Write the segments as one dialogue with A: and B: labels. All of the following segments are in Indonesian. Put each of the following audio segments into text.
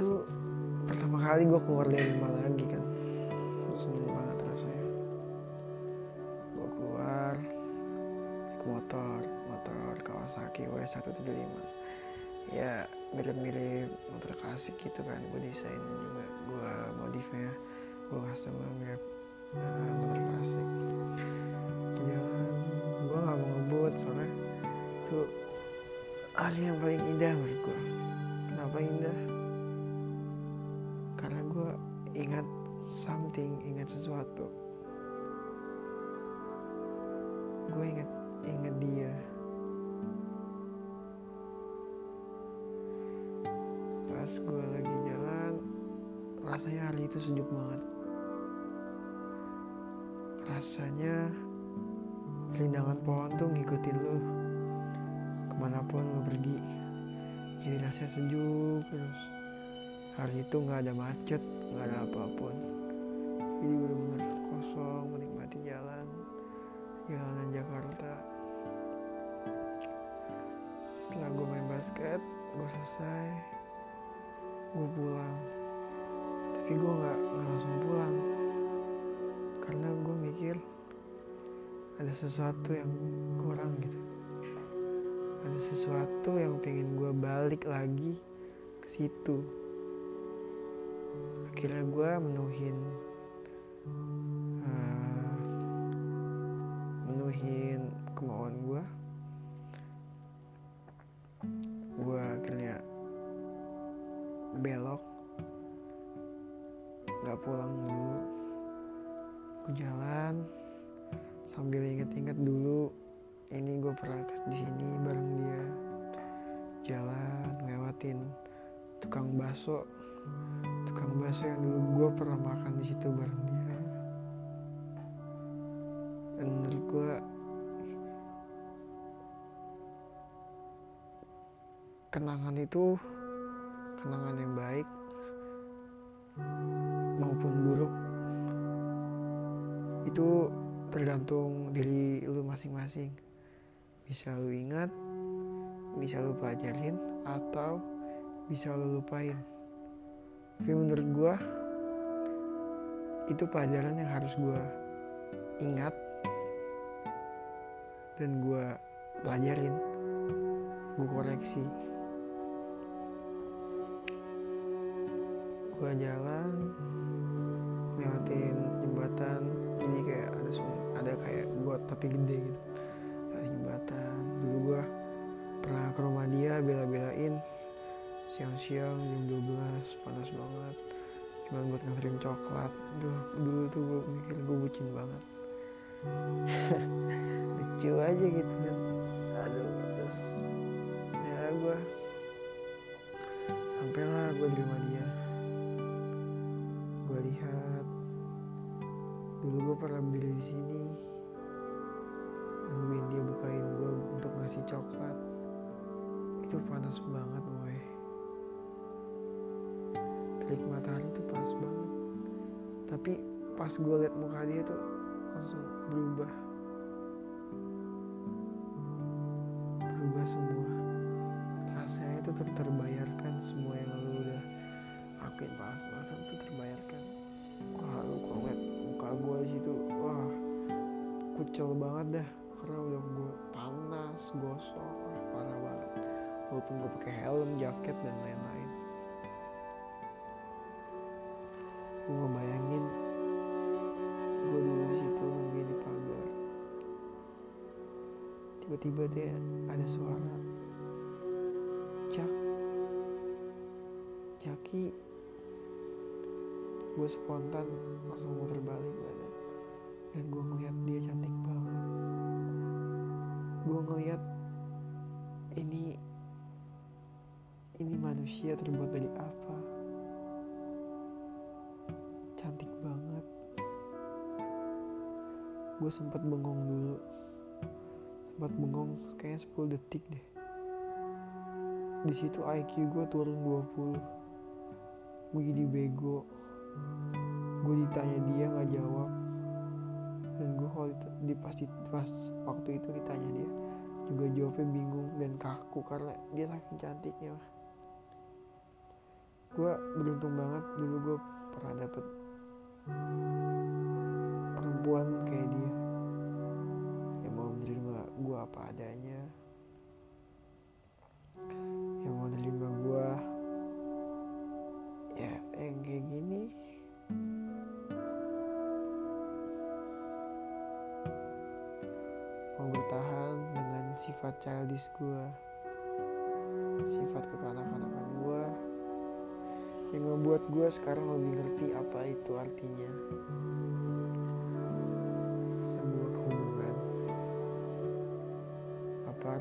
A: itu pertama kali gue keluar dari rumah lagi kan. Gue seneng banget rasanya. Gue keluar naik motor motor Kawasaki W175 ya mirip-mirip motor klasik gitu kan gue desainnya juga gue modifnya gue custom mirip uh, motor klasik. Jalan gue nggak mau ngebut soalnya itu hari yang paling indah menurut gue kenapa indah ingat something ingat sesuatu. Gue ingat ingat dia. Pas gue lagi jalan rasanya hari itu sejuk banget. Rasanya rindangan pohon tuh ngikutin lu. Ke mana pun lu pergi jadi rasanya sejuk terus hari itu nggak ada macet nggak ada apa pun. Jadi benar-benar kosong menikmati jalan jalanan Jakarta. Setelah gue main basket gue selesai gue pulang. Tapi gue nggak langsung pulang. Karena gue mikir ada sesuatu yang kurang gitu. Ada sesuatu yang pengen gue balik lagi ke situ akhirnya gue menuhin uh, menuhin kemauan gue gue akhirnya belok nggak pulang dulu. Gue jalan sambil inget-inget dulu ini gue pernah di sini bareng dia. Jalan ngelewatin tukang bakso tukang bakso yang dulu gue pernah makan di situ bareng dia. Dan menurut gue kenangan itu kenangan yang baik maupun buruk itu tergantung diri lu masing-masing. Bisa lu ingat bisa lu pelajarin atau bisa lu lupain tapi menurut gua itu pelajaran yang harus gua ingat dan gua pelajarin gua koreksi. Gua jalan lewatin jembatan jadi kayak ada ada kayak got tapi gede gitu. Jembatan dulu gua pernah ke rumah dia bela-belain siang-siang jam 12 panas banget cuma buat nganterin coklat. Duh, dulu tuh gue mikir gue bucin banget. Lucu aja gitu kan. Aduh terus ya gue sampailah gue di rumah dia. Gue lihat. Dulu gue pernah berdiri di sini. Nungguin dia bukain gue untuk ngasih coklat. Itu panas banget woy terik matahari itu panas banget. Tapi pas gue liat muka dia tuh langsung berubah. Berubah semua. Rasanya itu ter terbayarkan semua yang lu udah lakuin panas-panasan itu terbayarkan. Wah lu kalau ngeliat muka gue situ wah kucel banget dah. Karena udah gue panas gosong parah banget. Walaupun gue pakai helm jaket dan lain-lain gue ngebayangin gue dulu di situ nungguin di pagar. Tiba-tiba dia ada suara. Jak Jaki gue spontan langsung muter balik badan. Dan gue ngeliat dia cantik banget. Gue ngeliat ini ini manusia terbuat dari apa gue sempat bengong dulu. Sempat bengong kayaknya 10 detik deh. Di situ IQ gue turun 20 gue jadi bego. Gue ditanya dia nggak jawab. Dan gue kalau di pas, pas waktu itu ditanya dia juga jawabnya bingung dan kaku karena dia saking cantiknya gue beruntung banget dulu gue pernah dapet perempuan kayak dia gue apa adanya. Yang mau menerima gue ya yang kayak gini. Mau bertahan dengan sifat childish gue sifat kekanak-kanakan gue yang membuat gue sekarang lebih ngerti apa itu artinya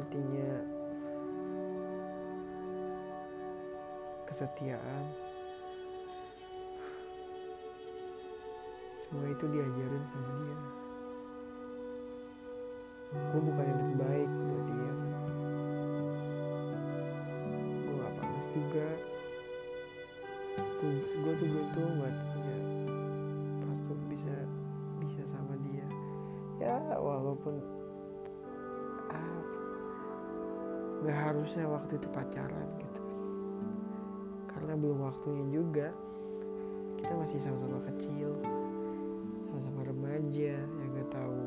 A: artinya kesetiaan. Semua itu diajarin sama dia. Gue bukan yang terbaik buat dia. Gue gak pantas juga. Gue, gue tuh beruntung buat punya pas bisa bisa sama dia. Ya walaupun gak harusnya waktu itu pacaran gitu. Karena belum waktunya juga. Kita masih sama-sama kecil sama-sama remaja yang gak tahu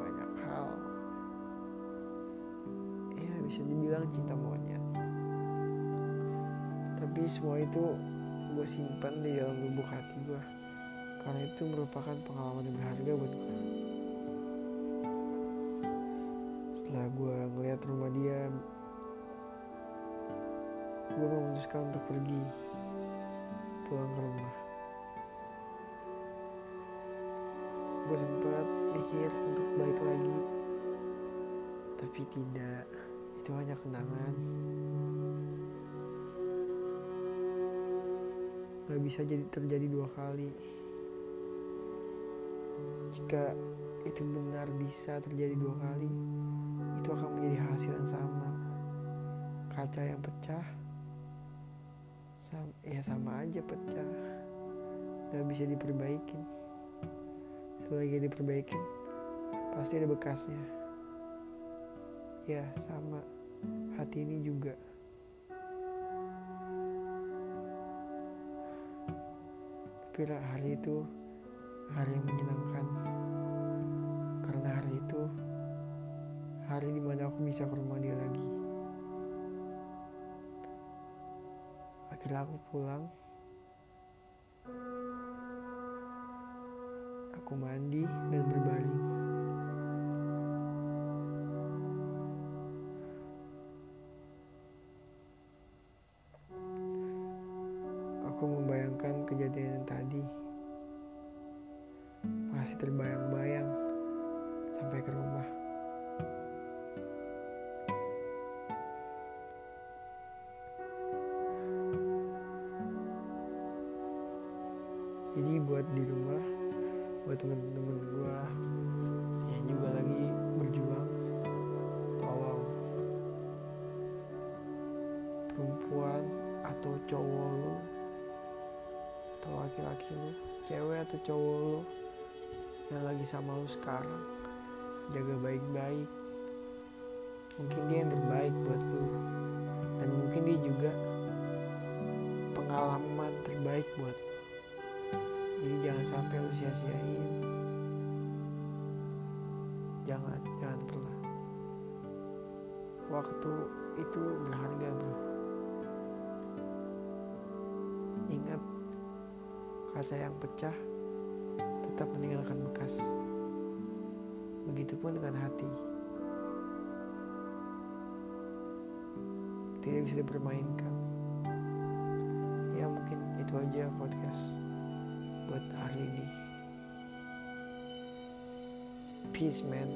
A: banyak hal. Ya bisa dibilang cinta monyet. Tapi semua itu gue simpan di dalam lubuk hati gue karena itu merupakan pengalaman yang berharga buat gue setelah gue ngeliat rumah dia gue memutuskan untuk pergi pulang ke rumah. Gue sempat mikir untuk balik lagi tapi tidak. Itu hanya kenangan. Gak bisa jadi terjadi dua kali. Jika itu benar bisa terjadi dua kali itu akan menjadi hasil yang sama. Kaca yang pecah sama, ya sama aja pecah. Gak bisa diperbaikin. Selagi diperbaikin pasti ada bekasnya. Ya sama. Hati ini juga. Tapi hari itu hari yang menyenangkan. Karena hari itu hari di mana aku bisa ke rumah dia lagi akhirnya aku pulang. Aku mandi dan berbaring. Aku membayangkan kejadian yang tadi. Masih terbayang-bayang sampai ke rumah jadi buat di rumah buat temen-temen gua yang juga lagi berjuang tolong. Perempuan atau cowok lu atau laki-laki lu cewek atau cowok lu yang lagi sama lu sekarang jaga baik-baik. Mungkin dia yang terbaik buat lu. Dan mungkin dia juga pengalaman terbaik buat jadi jangan sampai lu sia-siain. Jangan jangan pernah waktu itu berharga bro. Ingat kaca yang pecah tetap meninggalkan bekas. Begitupun dengan hati. Tidak bisa dipermainkan. Ya mungkin itu aja podcast buat hari ini. Peace man